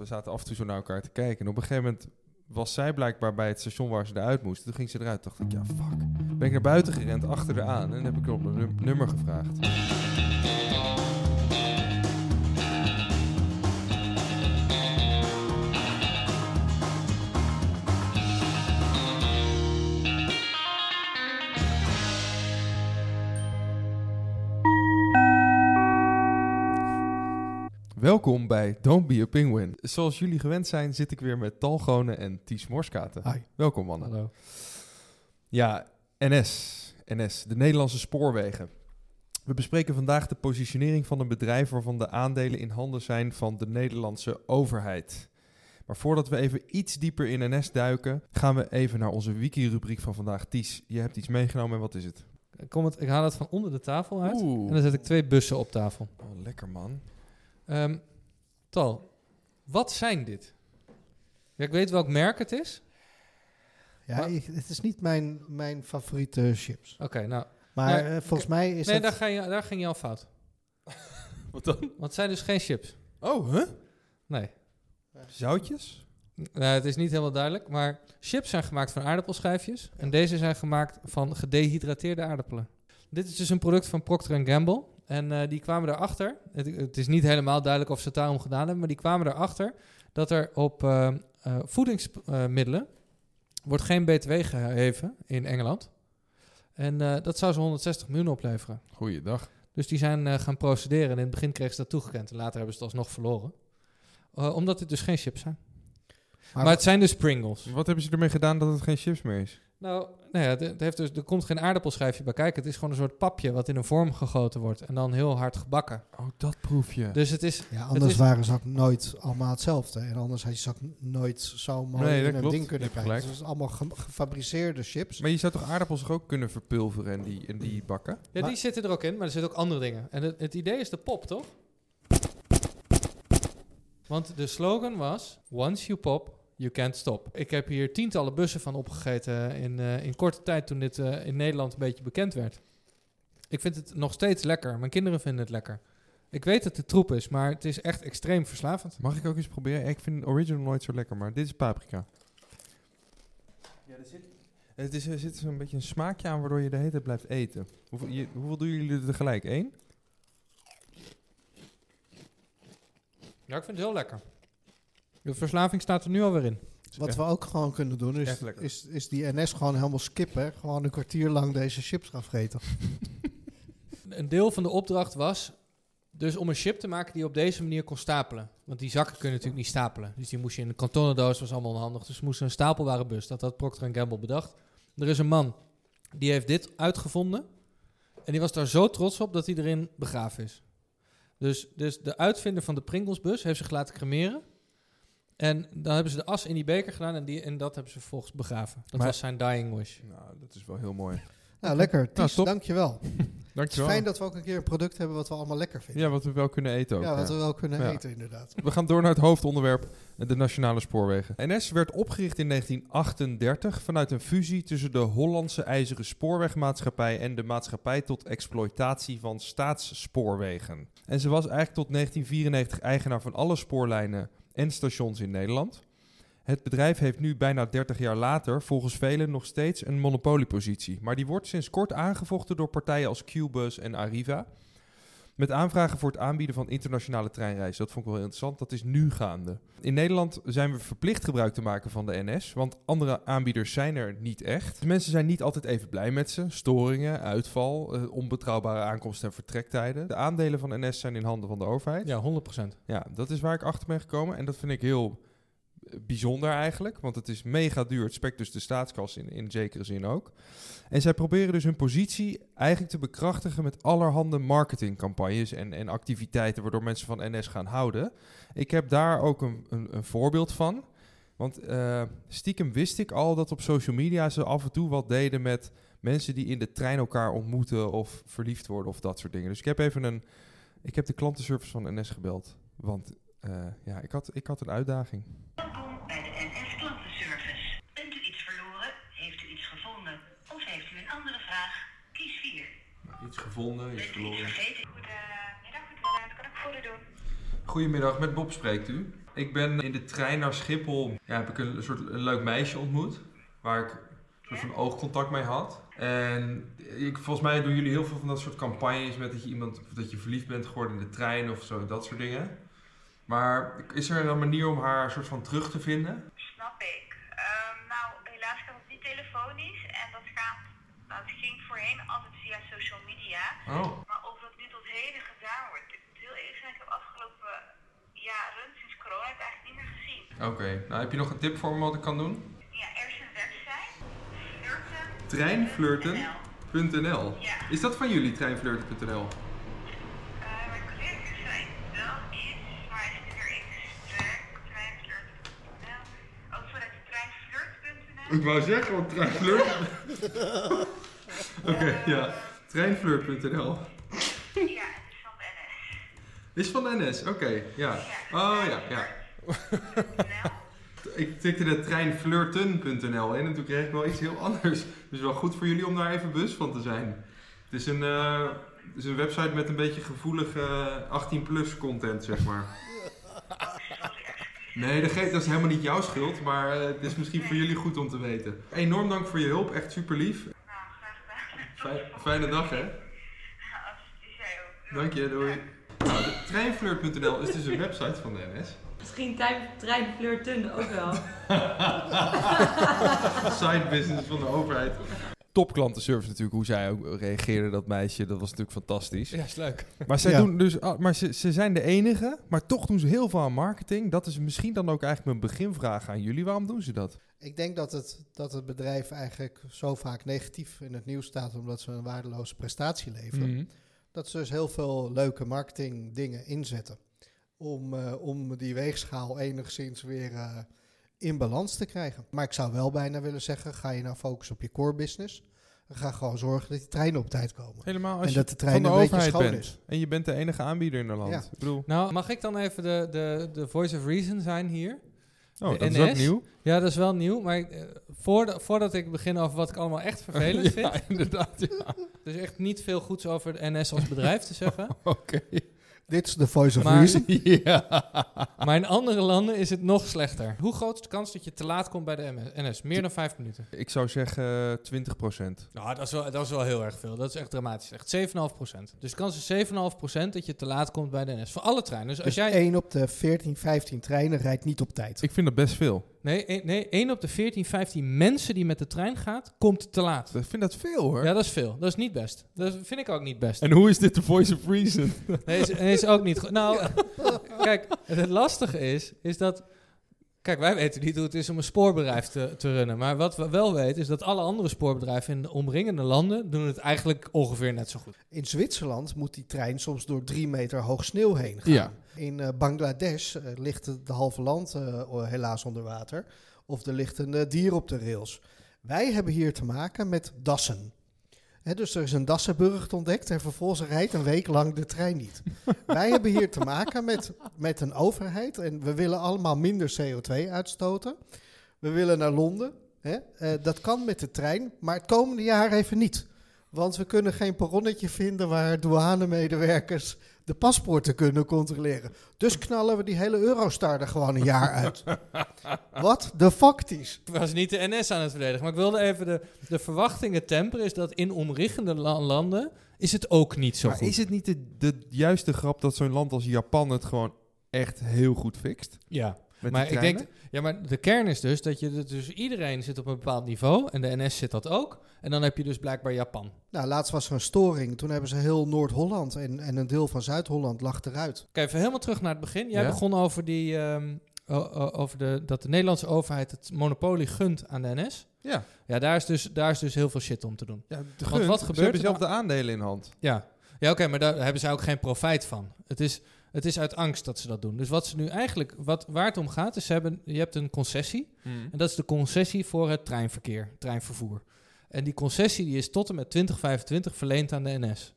we zaten af en toe zo naar elkaar te kijken. En op een gegeven moment was zij blijkbaar bij het station waar ze eruit moest. Toen ging ze eruit. dacht ik, ja, fuck. Ben ik naar buiten gerend, achter haar aan. En heb ik op een nummer gevraagd. Welkom bij Don't Be a Penguin. Zoals jullie gewend zijn, zit ik weer met Talgonen en Ties Morskaten. Hi. Welkom mannen. Hallo. Ja, NS. NS, de Nederlandse spoorwegen. We bespreken vandaag de positionering van een bedrijf waarvan de aandelen in handen zijn van de Nederlandse overheid. Maar voordat we even iets dieper in NS duiken, gaan we even naar onze wiki-rubriek van vandaag. Ties, je hebt iets meegenomen en wat is het? Ik, kom het, ik haal het van onder de tafel uit. Oeh, En dan zet ik twee bussen op tafel. oh, lekker man. Ehm, Tal, wat zijn dit? Ja, ik weet welk merk het is. Ja, ik- het is niet mijn, mijn favoriete chips. Oké, nou. Maar Nee, eh, volgens mij is nee, het... daar, ga je, daar ging je al fout. Wat dan? Want het zijn dus geen chips. Oh, huh? Nee. Zoutjes? Nou, het is niet helemaal duidelijk. Maar chips zijn gemaakt van aardappelschijfjes. En deze zijn gemaakt van gedehydrateerde aardappelen. Dit is dus een product van Procter Gamble. En eh, die kwamen erachter. Het, het is niet helemaal duidelijk of ze het daarom gedaan hebben. Maar die kwamen erachter dat er op eh, eh, voedingsmiddelen wordt geen BTW geheven in Engeland. En dat zou ze 160 miljoen opleveren. Goeiedag. Dus die zijn gaan procederen. En in het begin kregen ze dat toegekend. En later hebben ze het alsnog verloren. Omdat het dus geen chips zijn. Maar, het zijn dus Pringles. Wat hebben ze ermee gedaan dat het geen chips meer is? Nou, nou ja, het- heeft dus, er komt geen aardappelschijfje bij kijken. Het is gewoon een soort papje wat in een vorm gegoten wordt. En dan heel hard gebakken. Oh, dat proefje. Dus het is... ja, anders is- waren ze ook nooit allemaal hetzelfde. En anders had je ze ook nooit zo mooi Nee, dat in een klopt. ding kunnen Je krijgen. Dus het is allemaal ge- gefabriceerde chips. Maar je zou toch aardappels ook kunnen verpulveren en die, en die bakken? Ja, Maar- die zitten er ook in, maar er zitten ook andere dingen. En het, het idee is de pop, toch? Want de slogan was... Once you pop, you can't stop. Ik heb hier tientallen bussen van opgegeten in, eh, in korte tijd... toen dit eh, in Nederland een beetje bekend werd. Ik vind het nog steeds lekker. Mijn kinderen vinden het lekker. Ik weet dat het troep is, maar het is echt extreem verslavend. Mag ik ook eens proberen? Ik vind original nooit zo lekker, maar dit is paprika. Ja, er zit, het is, er zit zo'n beetje een smaakje aan waardoor je de hele tijd blijft eten. Hoeveel, je, hoeveel doen jullie er tegelijk? Eén? Ja, ik vind het heel lekker. De verslaving staat er nu alweer in. Wat we ook gewoon kunnen doen is, is, is die NS gewoon helemaal skippen. Gewoon een kwartier lang deze chips gaan vreten. Een deel van de opdracht was dus om een chip te maken die je op deze manier kon stapelen. Want die zakken kunnen natuurlijk niet stapelen. Dus die moest je in een kartonnendoos, was allemaal onhandig. Dus ze moesten een stapelbare bus. Dat had Procter Gamble bedacht. Er is een man, die heeft dit uitgevonden. En die was daar zo trots op dat hij erin begraven is. Dus, dus de uitvinder van de Pringlesbus heeft zich laten cremeren. En dan hebben ze de as in die beker gedaan en, die, en dat hebben ze vervolgens begraven. Dat Maar- was zijn dying wish. Nou, dat is wel heel mooi. Nou, lekker. Ties, top. dankjewel. Het is Dankjewel. fijn dat we ook een keer een product hebben wat we allemaal lekker vinden. Ja, wat we wel kunnen eten ook. Ja, wat ja. we wel kunnen Ja. eten inderdaad. We gaan door naar het hoofdonderwerp, de nationale spoorwegen. NS werd opgericht in 1938 vanuit een fusie tussen de Hollandse IJzeren Spoorwegmaatschappij en de Maatschappij tot Exploitatie van Staatsspoorwegen. En ze was eigenlijk tot 1994 eigenaar van alle spoorlijnen en stations in Nederland. Het bedrijf heeft nu bijna 30 jaar later volgens velen nog steeds een monopoliepositie. Maar die wordt sinds kort aangevochten door partijen als Qbus en Arriva. Met aanvragen voor het aanbieden van internationale treinreizen. Dat vond ik wel heel interessant. Dat is nu gaande. In Nederland zijn we verplicht gebruik te maken van de NS. Want andere aanbieders zijn er niet echt. De mensen zijn niet altijd even blij met ze. Storingen, uitval, eh, onbetrouwbare aankomsten en vertrektijden. De aandelen van NS zijn in handen van de overheid. Ja, 100%. Ja, dat is waar ik achter ben gekomen. En dat vind ik heel bijzonder eigenlijk. Want het is mega duur. Het spekt dus de staatskas in, in zekere zin ook. En zij proberen dus hun positie eigenlijk te bekrachtigen met allerhande marketingcampagnes en, en activiteiten. Waardoor mensen van NS gaan houden. Ik heb daar ook een, een, een voorbeeld van. Want eh, stiekem wist ik al dat op social media ze af en toe wat deden met mensen die in de trein elkaar ontmoeten of verliefd worden of dat soort dingen. Dus ik heb even een. Ik heb de klantenservice van NS gebeld. Want eh, ja, ik had, ik had een uitdaging. Welkom bij de NS Klantenservice. Bent u iets verloren? Heeft u iets gevonden? Of heeft u een andere vraag? Kies 4. Iets gevonden, iets vergeten? Goedemiddag. Wat kan ik voor u doen? Goedemiddag, met Bob spreekt u. Ik ben in de trein naar Schiphol. Ja, heb ik een soort een leuk meisje ontmoet. Waar ik een soort van oogcontact mee had. En ik, volgens mij doen jullie heel veel van dat soort campagnes met dat je iemand of dat je verliefd bent geworden in de trein of zo, dat soort dingen. Maar is er een manier om haar soort van terug te vinden? Snap ik. Ehm, nou, helaas gaat het niet telefonisch en dat gaat, het ging voorheen altijd via social media. Oh, Maar of dat nu tot heden gedaan wordt, ik moet heel eerlijk zijn, ik heb afgelopen jaren, sinds corona, het eigenlijk niet meer gezien. oké. Nou, heb je nog een tip voor me wat ik kan doen? Ja, er is een website, flirten. Treinflirten.nl Ja. Is dat van jullie, treinflirten.nl? Eh, mijn collega zei wel is, maar is het weer even stuk, treinflirt.nl. Ook vanuit treinflirt.nl. Ik wou zeggen, want treinflirt... Oké, ja. Treinflirt.nl Ja, het is van de NS. Is van de NS, oké, ja. Oh ja, ja. Ik tikte de treinflirten.nl in en toen kreeg ik wel iets heel anders. Dus wel goed voor jullie om daar even bewust van te zijn. Het is een, eh, het is een website met een beetje gevoelige 18-plus content, zeg maar. Nee, dat, geeft, dat is helemaal niet jouw schuld, maar eh, het is misschien voor jullie goed om te weten. Enorm dank voor je hulp, echt super lief. Nou, graag gedaan. Fij- fijne dag, hè? Alsjeblieft, jij ook. Dank je, doei. Nou, de treinflirt.nl is dus een website van de NS. Misschien trein- treinflirten ook wel. Side business van de overheid. Top klantenservice natuurlijk, hoe zij ook reageerde, dat meisje. Dat was natuurlijk fantastisch. Ja, is leuk. Maar, zij Ja. doen dus, ah, maar ze, ze zijn de enige, maar toch doen ze heel veel aan marketing. Dat is misschien dan ook eigenlijk mijn beginvraag aan jullie. Waarom doen ze dat? Ik denk dat het, dat het bedrijf eigenlijk zo vaak negatief in het nieuws staat omdat ze een waardeloze prestatie leveren. Mhm. Dat ze dus heel veel leuke marketing dingen inzetten. Om, eh, om die weegschaal enigszins weer eh, in balans te krijgen. Maar ik zou wel bijna willen zeggen, ga je nou focussen op je core business. Ga gewoon zorgen dat die treinen op tijd komen. Helemaal als En je dat de trein van de een beetje overheid schoon bent. is. En je bent de enige aanbieder in Nederland. Ja. Ik bedoel, Nou, mag ik dan even de, de, de voice of reason zijn hier? oh, De dat is ook NS? nieuw. Ja, dat is wel nieuw. Maar eh, voordat, voordat ik begin over wat ik allemaal echt vervelend ja, vind. inderdaad. Ja. Er is echt niet veel goeds over de NS als bedrijf te zeggen. Oké. Dit is de voice of Maar- reason. ja. Maar in andere landen is het nog slechter. Hoe groot is de kans dat je te laat komt bij de NS? Meer dan vijf minuten. Ik zou zeggen 20% Nou, dat is, wel, dat is wel heel erg veel. Dat is echt dramatisch. Echt 7,5% Dus de kans is 7,5% dat je te laat komt bij de NS. Voor alle treinen. Dus als Dus jij... 1 op de 14, 15 treinen rijdt niet op tijd. Ik vind dat best veel. Nee, één- nee, 1 op de 14, 15 mensen die met de trein gaat, komt te laat. Ik vind dat veel hoor. Ja, dat is veel. Dat is niet best. Dat vind ik ook niet best. En hoe is dit de voice of reason? Nee, is, is ook niet goed. Nou, kijk, het lastige is, is dat... Kijk, wij weten niet hoe het is om een spoorbedrijf te, te runnen. Maar wat we wel weten, is dat alle andere spoorbedrijven in de omringende landen... doen het eigenlijk ongeveer net zo goed. In Zwitserland moet die trein soms door drie meter hoog sneeuw heen gaan. Ja. In eh, Bangladesh eh, ligt het de halve land eh, helaas onder water. Of er ligt een dier op de rails. Wij hebben hier te maken met dassen. Dus er is een Dassenburg ontdekt en vervolgens rijdt een week lang de trein niet. Wij hebben hier te maken met, met een overheid en we willen allemaal minder CO2 uitstoten. We willen naar Londen. Eh, dat kan met de trein, maar het komende jaar even niet. Want we kunnen geen perronnetje vinden waar douanemedewerkers de paspoorten kunnen controleren. Dus knallen we die hele Eurostar er gewoon een jaar uit. Wat de factisch. Ik was niet de NS aan het verdedigen, maar ik wilde even de, de verwachtingen temperen. Is dat in omringende la- landen is het ook niet zo maar goed. is het niet de, de juiste grap dat zo'n land als Japan het gewoon echt heel goed fixt? Ja, Met maar ik denk, ja, maar de kern is dus dat je dus iedereen zit op een bepaald niveau en de NS zit dat ook. En dan heb je dus blijkbaar Japan. Nou, laatst was er een storing. Toen hebben ze heel Noord-Holland en, en een deel van Zuid-Holland lag eruit. Kijk, even helemaal terug naar het begin. Jij Ja? begon over, die, ehm, over de, dat de Nederlandse overheid het monopolie gunt aan de NS. Ja, Ja, daar is dus, daar is dus heel veel shit om te doen. ja de Want wat Ze gebeurt hebben er zelf de aandelen in hand. Ja, ja oké, maar daar hebben zij ook geen profijt van. Het is, het is uit angst dat ze dat doen. Dus wat ze nu eigenlijk, wat, waar het om gaat, is ze hebben, je hebt een concessie. En dat is de concessie voor het treinverkeer, treinvervoer. En die concessie die is tot en met 2025 verleend aan de NS.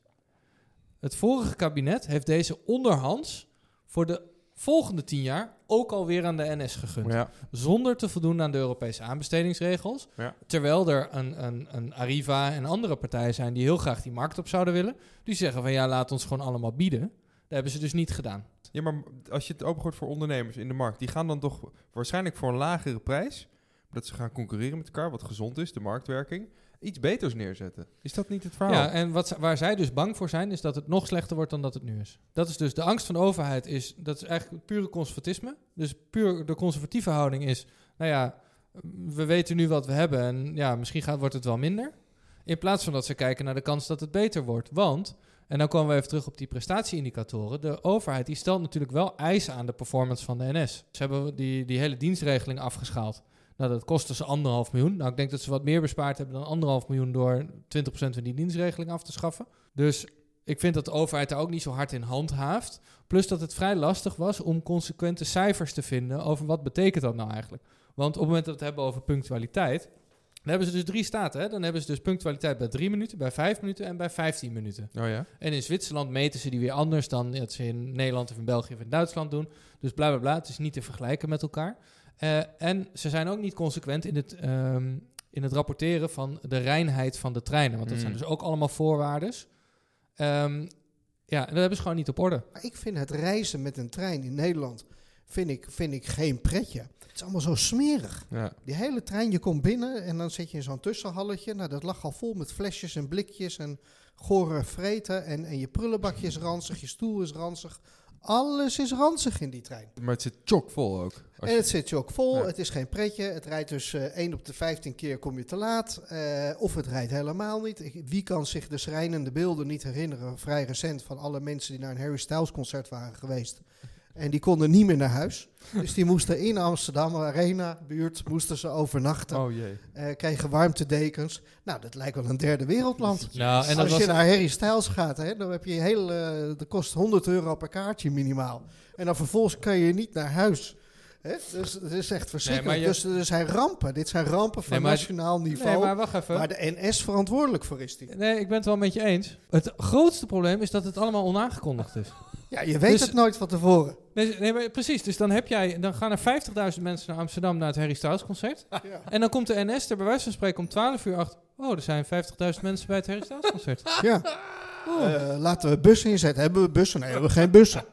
Het vorige kabinet heeft deze onderhands voor de volgende tien jaar ook alweer aan de NS gegund. Ja. Zonder te voldoen aan de Europese aanbestedingsregels. Ja. Terwijl er een, een, een Arriva en andere partijen zijn die heel graag die markt op zouden willen. Die zeggen van ja, laat ons gewoon allemaal bieden. Dat hebben ze dus niet gedaan. Ja, maar als je het opengooit voor ondernemers in de markt, die gaan dan toch waarschijnlijk voor een lagere prijs, dat ze gaan concurreren met elkaar, wat gezond is, de marktwerking, iets beters neerzetten. Is dat niet het verhaal? Ja, en wat, waar zij dus bang voor zijn, is dat het nog slechter wordt dan dat het nu is. Dat is dus de angst van de overheid, is, dat is eigenlijk pure conservatisme. Dus puur de conservatieve houding is, nou ja, we weten nu wat we hebben en ja, misschien gaat, wordt het wel minder. In plaats van dat ze kijken naar de kans dat het beter wordt. Want, en dan komen we even terug op die prestatieindicatoren, de overheid die stelt natuurlijk wel eisen aan de performance van de NS. Ze hebben die, die hele dienstregeling afgeschaald. Nou, dat kostte ze anderhalf miljoen. Nou, ik denk dat ze wat meer bespaard hebben dan anderhalf miljoen door 20% van die dienstregeling af te schaffen. Dus ik vind dat de overheid daar ook niet zo hard in handhaaft. Plus dat het vrij lastig was om consequente cijfers te vinden over wat betekent dat nou eigenlijk. Want op het moment dat we het hebben over punctualiteit, dan hebben ze dus drie staten. Hè? Dan hebben ze dus punctualiteit bij drie minuten, bij vijf minuten en bij 15 minuten. Oh ja? En in Zwitserland meten ze die weer anders dan dat ze in Nederland of in België of in Duitsland doen. Dus bla bla bla. Het is niet te vergelijken met elkaar. Eh, en ze zijn ook niet consequent in het, ehm, in het rapporteren van de reinheid van de treinen. Want dat Mm. zijn dus ook allemaal voorwaardes. Ehm, ja, en dat hebben ze gewoon niet op orde. Maar ik vind het reizen met een trein in Nederland vind ik, vind ik geen pretje. Het is allemaal zo smerig. Ja. Die hele trein, je komt binnen en dan zit je in zo'n tussenhalletje. Nou, dat lag al vol met flesjes en blikjes en gore vreten. En, en je prullenbakje is ranzig, je stoel is ranzig. Alles is ranzig in die trein. Maar het zit chockvol ook. En het zit je ook vol, Ja. het is geen pretje. Het rijdt dus eh 1 op de 15 keer kom je te laat. eh, of het rijdt helemaal niet. Ik- Wie kan zich de schrijnende beelden niet herinneren, vrij recent, van alle mensen die naar een Harry Styles concert waren geweest. En die konden niet meer naar huis. Dus die moesten in Amsterdam Arena, buurt, moesten ze overnachten. Oh jee. eh, kregen warmtedekens. Nou, dat lijkt wel een derde wereldland. Nou, en Als was je naar Harry Styles gaat, hè, dan heb je heel, eh dat kost 100 euro per kaartje minimaal. En dan vervolgens kan je niet naar huis. Hè? Dus het is echt verschrikkelijk. je- Dus er zijn rampen. Dit zijn rampen van Nee, maar- nationaal niveau. Nee, maar wacht even. waar de NS verantwoordelijk voor is. Die. Nee, ik ben het wel met je eens. Het grootste probleem is dat het allemaal onaangekondigd is. Ja, je weet Dus- het nooit van tevoren. Nee, nee, maar precies. Dus dan, heb jij, dan gaan er 50.000 mensen naar Amsterdam naar het Harry Styles concert. Ja. En dan komt de NS er bij wijze van spreken om 12 uur achter. Oh, er zijn 50.000 mensen bij het Harry Styles concert. Ja. Oh. Eh, laten we bussen inzetten. Hebben we bussen? Nee, hebben we geen bussen.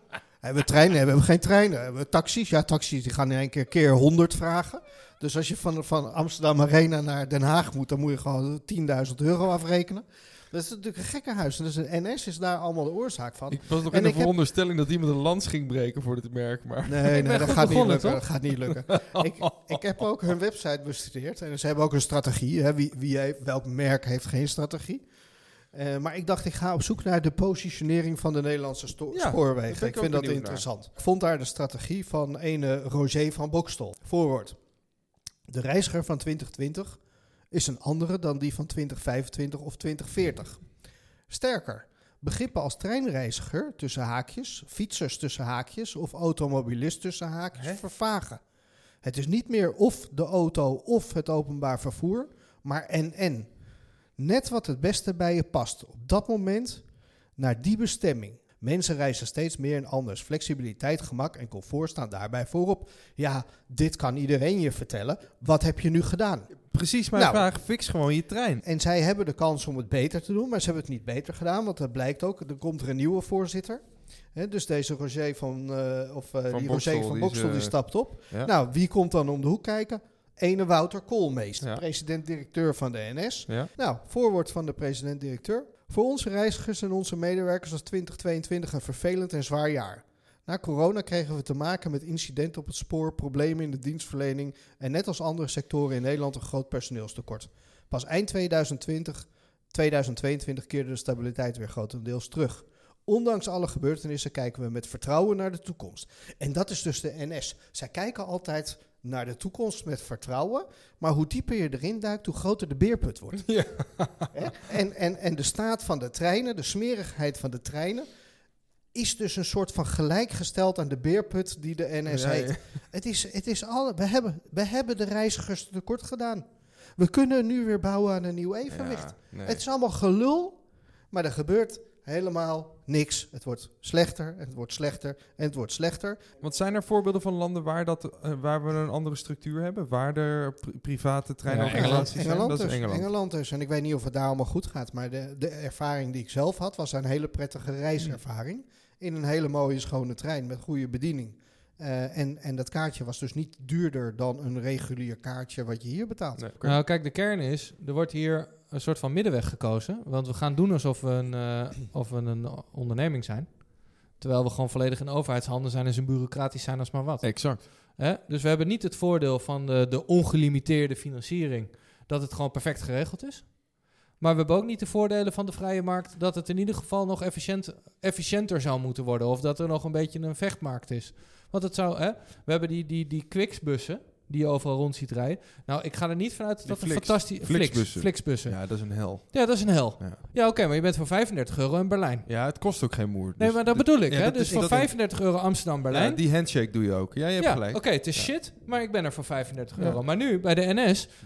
Hebben we treinen? Hebben we geen treinen. Hebben we taxis? Ja, taxis die gaan in één keer keer 100 vragen. Dus als je van, van Amsterdam Arena naar Den Haag moet, dan moet je gewoon 10.000 euro afrekenen. Dat is natuurlijk een gekkenhuis. En dus de NS is daar allemaal de oorzaak van. Ik was nog in de heb- veronderstelling dat iemand een lans ging breken voor dit merk, maar... Nee, nee, dat gaat niet lukken. Dat gaat niet lukken. ik, ik heb ook hun website bestudeerd. En ze hebben ook een strategie. Hè. Wie, wie heeft, welk merk heeft geen strategie? Eh, maar ik dacht, ik ga op zoek naar de positionering van de Nederlandse Ja, spoorwegen. Ik, vind dat interessant. Ik vond daar de strategie van ene Roger van Bokstol. Voorwoord. De reiziger van 2020 is een andere dan die van 2025 of 2040. Sterker, begrippen als treinreiziger tussen haakjes, fietsers tussen haakjes of automobilist tussen haakjes Hè? vervagen. Het is niet meer of de auto of het openbaar vervoer, maar en-en. Net wat het beste bij je past op dat moment naar die bestemming. Mensen reizen steeds meer en anders. Flexibiliteit, gemak en comfort staan daarbij voorop. Ja, dit kan iedereen je vertellen. Wat heb je nu gedaan? Precies mijn Nou. vraag. Fix gewoon je trein. En zij hebben de kans om het beter te doen, maar ze hebben het niet beter gedaan, want dat blijkt ook. Er komt er een nieuwe voorzitter. Hè, dus deze Roger van, eh, of eh, Van die Bokstel, Roger van die is, die eh, stapt op. Ja. Nou, wie komt dan om de hoek kijken? Ene Wouter Koolmeester, Ja. president-directeur van de NS. ja. Nou, voorwoord van de president-directeur. Voor onze reizigers en onze medewerkers was 2022 een vervelend en zwaar jaar. Na corona kregen we te maken met incidenten op het spoor, problemen in de dienstverlening en net als andere sectoren in Nederland een groot personeelstekort. Pas eind 2020, 2022 keerde de stabiliteit weer grotendeels terug. Ondanks alle gebeurtenissen kijken we met vertrouwen naar de toekomst. En dat is dus de NS. Zij kijken altijd naar de toekomst met vertrouwen. Maar hoe dieper je erin duikt, hoe groter de beerput wordt. Ja. En, en, en de staat van de treinen, de smerigheid van de treinen, is dus een soort van gelijkgesteld aan de beerput die de NS Ja, heet. ja. Het is, het is alle, we, hebben, we hebben de reizigers tekort gedaan. We kunnen nu weer bouwen aan een nieuw evenwicht. Nee. Het is allemaal gelul, maar er gebeurt helemaal niks. Het wordt slechter en het wordt slechter en het wordt slechter. Want zijn er voorbeelden van landen waar, dat, eh, waar we een andere structuur hebben? Waar er pri- private treinorganisaties zijn? Engeland dat is dus, Engeland. Engeland dus. En ik weet niet of het daar allemaal goed gaat, maar de, de ervaring die ik zelf had, was een hele prettige reiservaring. in een hele mooie schone trein met goede bediening. Eh, en, en dat kaartje was dus niet duurder dan een regulier kaartje wat je hier betaalt. Nee. Nou, kijk, de kern is, er wordt hier een soort van middenweg gekozen. Want we gaan doen alsof we een, eh, of we een onderneming zijn. Terwijl we gewoon volledig in overheidshanden zijn en zo bureaucratisch zijn als maar wat. Exact. Hè? Dus we hebben niet het voordeel van de, de ongelimiteerde financiering, dat het gewoon perfect geregeld is. Maar we hebben ook niet de voordelen van de vrije markt, dat het in ieder geval nog efficiënt, efficiënter zou moeten worden. Of dat er nog een beetje een vechtmarkt is. Want het zou, hè? we hebben die, die, die Quicks-bussen, die je overal rond ziet rijden. Nou, ik ga er niet vanuit dat een Flix- fantastisch... Flixbussen. Flixbussen. Ja, Ja, dat is een hel. dat is een hel. Ja, Ja, oké, maar je bent voor 35 euro in Berlijn. ja het kost ook geen moer. Nee, Dus maar dat bedoel ik, ja, hè? Dus is- voor dat- 35 euro Amsterdam-Berlijn. Ja, die handshake doe je ook. Ja, je hebt Ja, gelijk. oké, het is Ja. shit, maar ik ben er voor 35 Ja. euro. Maar nu, bij de NS,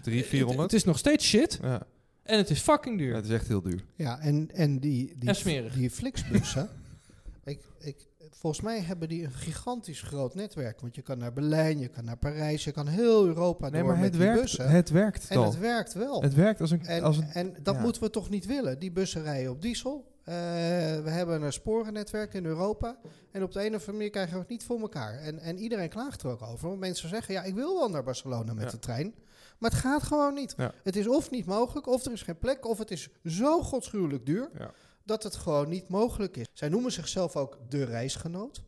300, het, 400. het is nog steeds shit ja. en het is fucking duur. ja, het is echt heel duur. Ja, en, en die, die, En smerig. die Flixbussen, ik, ik, volgens mij hebben die een gigantisch groot netwerk. Want je kan naar Berlijn, je kan naar Parijs, je kan heel Europa Nee, door maar met het die werkt, bussen. het werkt en al. het werkt wel. Het werkt als een... En, als een en dat ja. moeten we toch niet willen. Die bussen rijden op diesel. Eh, we hebben een sporennetwerk in Europa. En op de een of andere manier krijgen we het niet voor elkaar. En, en iedereen klaagt er ook over. Want mensen zeggen, ja, ik wil wel naar Barcelona met Ja. de trein. Maar het gaat gewoon niet. Ja. Het is of niet mogelijk, of er is geen plek, of het is zo godschuwelijk duur... Ja. Dat het gewoon niet mogelijk is. Zij noemen zichzelf ook de reisgenoot.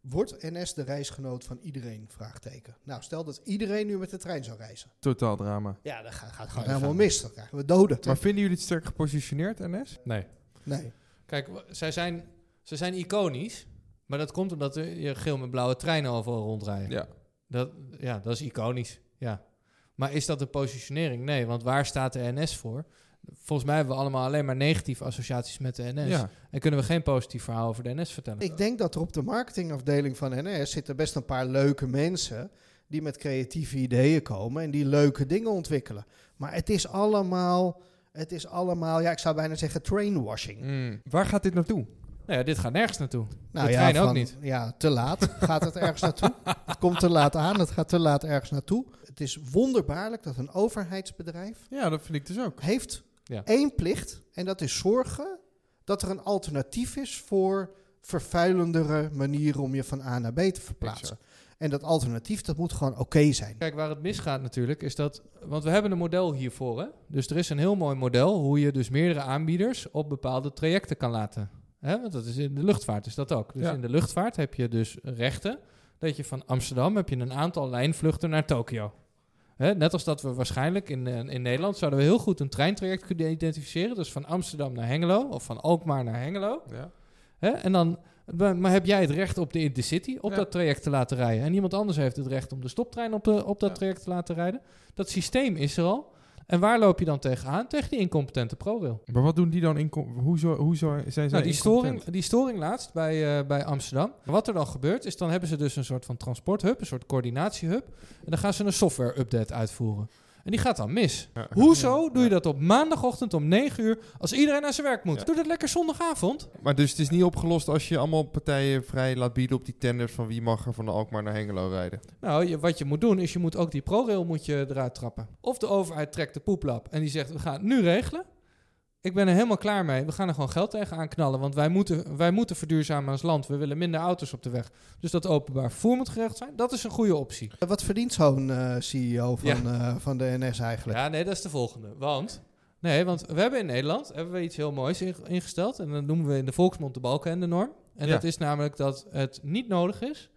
Wordt NS de reisgenoot van iedereen? Vraagteken. Nou, stel dat iedereen nu met de trein zou reizen. Totaal drama. Ja, dan gaat, gaat het Ja, gewoon helemaal gaan- mis. Dan krijgen we doden. Maar vinden jullie het sterk gepositioneerd, NS? Nee. Nee. Kijk, zij zijn, ze zijn iconisch, maar dat komt omdat je geel met blauwe treinen overal rondrijden. Ja. Dat, ja, dat is iconisch. Ja. Maar is dat een positionering? Nee, want waar staat de NS voor? Volgens mij hebben we allemaal alleen maar negatieve associaties met de NS. Ja. En kunnen we geen positief verhaal over de NS vertellen. Ik denk dat er op de marketingafdeling van NS zitten best een paar leuke mensen die met creatieve ideeën komen en die leuke dingen ontwikkelen. Maar het is allemaal, het is allemaal, ja, ik zou bijna zeggen trainwashing. Mm. Waar gaat dit naartoe? Nou ja, dit gaat nergens naartoe. Nou de ja, trein ook van- niet. Ja, te laat gaat het ergens naartoe. Het komt te laat aan, het gaat te laat ergens naartoe. Het is wonderbaarlijk dat een overheidsbedrijf Ja, dat vind ik dus ook. heeft Ja. één plicht en dat is zorgen dat er een alternatief is voor vervuilendere manieren om je van A naar B te verplaatsen. En dat alternatief, dat moet gewoon oké zijn. Kijk, waar het misgaat natuurlijk, is dat... Want we hebben een model hiervoor, hè? Dus er is een heel mooi model hoe je dus meerdere aanbieders op bepaalde trajecten kan laten. Hè? Want dat is in de luchtvaart is dat ook. Dus Ja. in de luchtvaart heb je dus rechten. Dat je van Amsterdam heb je een aantal lijnvluchten naar Tokio. Hè? Net als dat we waarschijnlijk in, eh, in Nederland zouden we heel goed een treintraject kunnen identificeren. Dus van Amsterdam naar Hengelo of van Alkmaar naar Hengelo. Ja. Hè? En dan, maar maar heb jij het recht op de Intercity op Ja. dat traject te laten rijden? En iemand anders heeft het recht om de stoptrein op, de, op dat Ja. traject te laten rijden? Dat systeem is er al. En waar loop je dan tegenaan? Tegen die incompetente ProRail. Maar wat doen die dan? Hoezo, hoezo zijn zij Nou, die, storing, die storing laatst bij, eh, bij Amsterdam. Wat er dan gebeurt, is dan hebben ze dus een soort van transporthub, een soort coördinatiehub. En dan gaan ze een software-update uitvoeren. En die gaat dan mis. Ja. Hoezo doe je dat op maandagochtend om 9 uur als iedereen naar zijn werk moet? Ja. Doe dat lekker zondagavond. Maar dus het is niet opgelost als je allemaal partijen vrij laat bieden op die tenders van wie mag er van de Alkmaar naar Hengelo rijden. Nou, je, wat je moet doen, is je moet ook die ProRail moet je eruit trappen. Of de overheid trekt de poeplap en die zegt, we gaan het nu regelen. Ik ben er helemaal klaar mee. We gaan er gewoon geld tegenaan knallen. Want wij moeten, wij moeten verduurzamen als land. We willen minder auto's op de weg. Dus dat openbaar vervoer moet geregeld zijn. Dat is een goede optie. Wat verdient zo'n eh, CEO van, eh, van de NS eigenlijk? Ja, nee, dat is de volgende. Want, nee, want we hebben in Nederland hebben we iets heel moois in- ingesteld. En dat noemen we in de volksmond de balken en de norm. En Ja. dat is namelijk dat het niet nodig is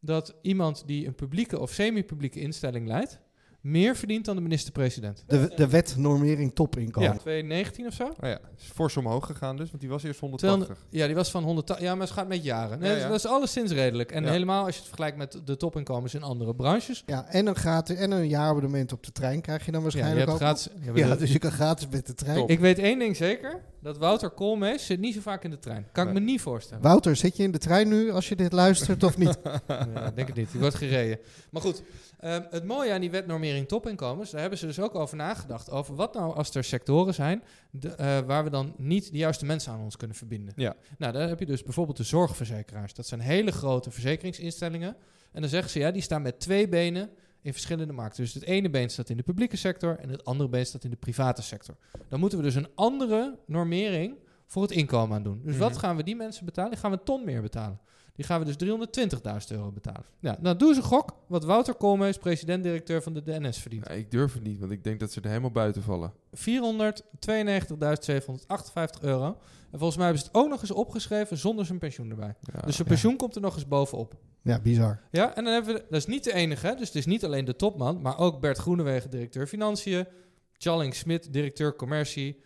dat iemand die een publieke of semi-publieke instelling leidt, meer verdient dan de minister-president. De, de wet normering topinkomen. Ja, 219 of zo? Oh ja, is fors omhoog gegaan dus, want die was eerst 180. 200 ja, die was van 100. Ja, maar het gaat met jaren. Nee, Ja, ja. Dat is alleszins redelijk. En Ja. helemaal als je het vergelijkt met de topinkomens in andere branches. Ja, en een, gratis, en een jaarabonnement op de trein krijg je dan Ja, je waarschijnlijk ook. gratis, je hebt ja, dus je kan gratis met de trein. Top. Ik weet één ding zeker. Dat Wouter Koolmees zit niet zo vaak in de trein. Kan ik me niet voorstellen. Wouter, zit je in de trein nu als je dit luistert of niet? Ja, denk het niet. Die wordt gereden. Maar goed, ehm, het mooie aan die wetnormering topinkomens, daar hebben ze dus ook over nagedacht. Over wat nou als er sectoren zijn de, eh, waar we dan niet de juiste mensen aan ons kunnen verbinden. Ja. Nou, daar heb je dus bijvoorbeeld de zorgverzekeraars. Dat zijn hele grote verzekeringsinstellingen. En dan zeggen ze, ja, die staan met twee benen in verschillende markten. Dus het ene been staat in de publieke sector en het andere been staat in de private sector. Dan moeten we dus een andere normering voor het inkomen aan doen. Dus Mhm. wat gaan we die mensen betalen? Die gaan we een ton meer betalen. Die gaan we dus 320.000 euro betalen. Ja, nou doe eens een gok wat Wouter Koolmees, president-directeur van de DNS, verdient. Ja, ik durf het niet, want ik denk dat ze er helemaal buiten vallen. 492.758 euro. En volgens mij hebben ze het ook nog eens opgeschreven zonder zijn pensioen erbij. Ja. dus zijn pensioen komt er nog eens bovenop. Ja, bizar. Ja, en dan hebben we... Dat is niet de enige, hè? dus het is niet alleen de topman... maar ook Bert Groenewegen, directeur Financiën... Challing Smit, directeur Commercie...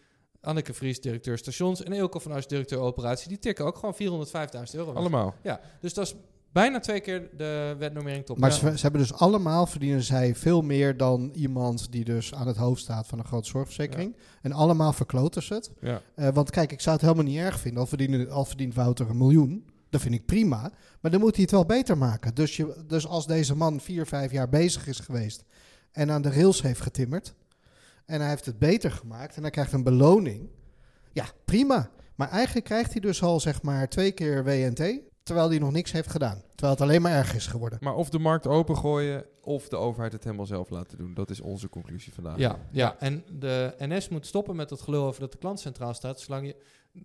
Anneke Vries, directeur Stations... en Eelco van As, directeur Operatie... die tikken ook gewoon 405.000 euro. weg. Allemaal. Ja, dus dat is bijna twee keer de wetnormering top. Maar Ja. ze, ze hebben dus allemaal, verdienen zij veel meer dan iemand die dus aan het hoofd staat van een grote zorgverzekering. En allemaal verkloten ze het. Ja. Eh, want kijk, ik zou het helemaal niet erg vinden. Al, verdienen, al verdient Wouter een miljoen. Dat vind ik prima. Maar dan moet hij het wel beter maken. Dus, je, dus als deze man vier, vijf jaar bezig is geweest. En aan de rails heeft getimmerd. En hij heeft het beter gemaakt. En hij krijgt een beloning. Ja, prima. Maar eigenlijk krijgt hij dus al zeg maar twee keer WNT. Terwijl hij nog niks heeft gedaan. Terwijl het alleen maar erg is geworden. Maar of de markt opengooien of de overheid het helemaal zelf laten doen. Dat is onze conclusie vandaag. Ja, ja, en de NS moet stoppen met het gelul over dat de klant centraal staat. Zolang je,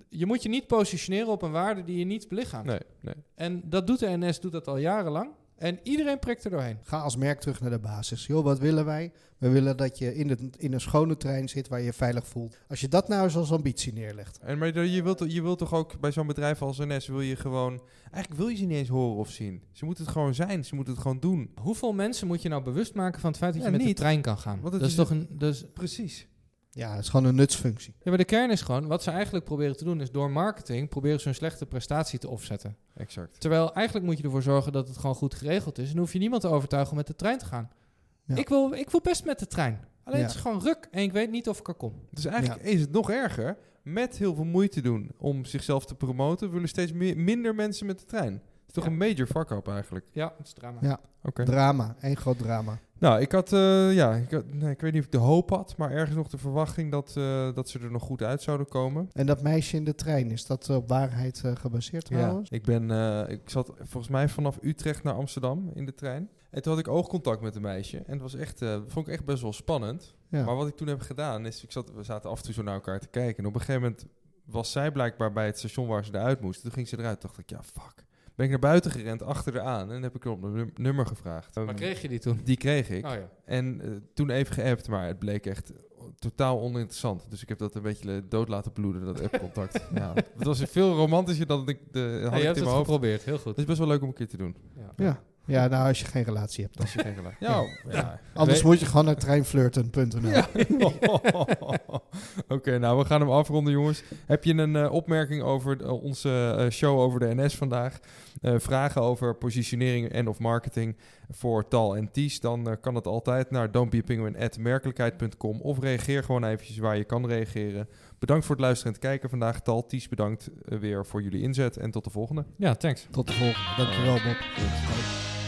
je moet je niet positioneren op een waarde die je niet belichaamt. Nee, nee. En dat doet de NS doet dat al jarenlang. En iedereen prikt er doorheen. Ga als merk terug naar de basis. Joh, wat willen wij? We willen dat je in, het, in een schone trein zit waar je je veilig voelt. Als je dat nou eens als ambitie neerlegt. En maar je wilt, je wilt toch ook bij zo'n bedrijf als NS wil je gewoon... Eigenlijk wil je ze niet eens horen of zien. Ze moeten het gewoon zijn. Ze moeten het gewoon doen. Hoeveel mensen moet je nou bewust maken van het feit dat Ja, je met niet. de trein kan gaan? Want dat is is toch een. Dus, Precies. Ja, het is gewoon een nutsfunctie. ja, maar de kern is gewoon, wat ze eigenlijk proberen te doen, is door marketing proberen ze hun slechte prestatie te offsetten. Exact. Terwijl eigenlijk moet je ervoor zorgen dat het gewoon goed geregeld is. En dan hoef je niemand te overtuigen om met de trein te gaan. Ja. Ik, wil, ik wil best met de trein. Alleen Ja. het is gewoon ruk en ik weet niet of ik er kom. Dus eigenlijk is het nog erger. Met heel veel moeite doen om zichzelf te promoten... willen steeds meer, minder mensen met de trein. Het is toch Ja. een major fuck-up eigenlijk. Ja, het is drama. Ja. Oké. Drama, één groot drama. Nou, ik had, eh, ja, ik, had- nee, ik weet niet of ik de hoop had, maar ergens nog de verwachting dat, eh, dat ze er nog goed uit zouden komen. En dat meisje in de trein, is dat op waarheid eh, gebaseerd trouwens? Ik ben, eh, ik zat volgens mij vanaf Utrecht naar Amsterdam in de trein. En toen had ik oogcontact met een meisje. En het was echt, eh, vond ik echt best wel spannend. Ja. Maar wat ik toen heb gedaan is, ik zat, we zaten af en toe zo naar elkaar te kijken. En op een gegeven moment was zij blijkbaar bij het station waar ze eruit moest. Toen ging ze eruit. dacht ik, ja, fuck. Ben ik naar buiten gerend, achter haar aan. En heb ik er op een num- nummer gevraagd. Maar kreeg je die toen? Die kreeg ik. Oh ja. En eh, toen even geappt, maar het bleek echt totaal oninteressant. Dus ik heb dat een beetje dood laten bloeden, dat appcontact. ja. Het was veel romantischer dan ik de, had ik je het in hebt het mijn hoofd. geprobeerd, heel goed. Het is best wel leuk om een keer te doen. Ja. Ja. Ja, nou als je geen relatie hebt. Als je geen gelijk. Ja, ja. Anders moet je gewoon naar treinflirten.nl. Ja. Oké, nou we gaan hem afronden, jongens. Heb je een eh, opmerking over eh, onze eh, show over de NS vandaag? Eh, vragen over positionering en of marketing voor Tal en Ties? Dan eh, kan het altijd naar don'tbeapenguin.merkelijkheid.com of reageer gewoon eventjes waar je kan reageren. Bedankt voor het luisteren en het kijken vandaag. Tal, Ties, bedankt eh, weer voor jullie inzet en tot de volgende. Ja, thanks. Tot de volgende. Dankjewel Bob. Goed.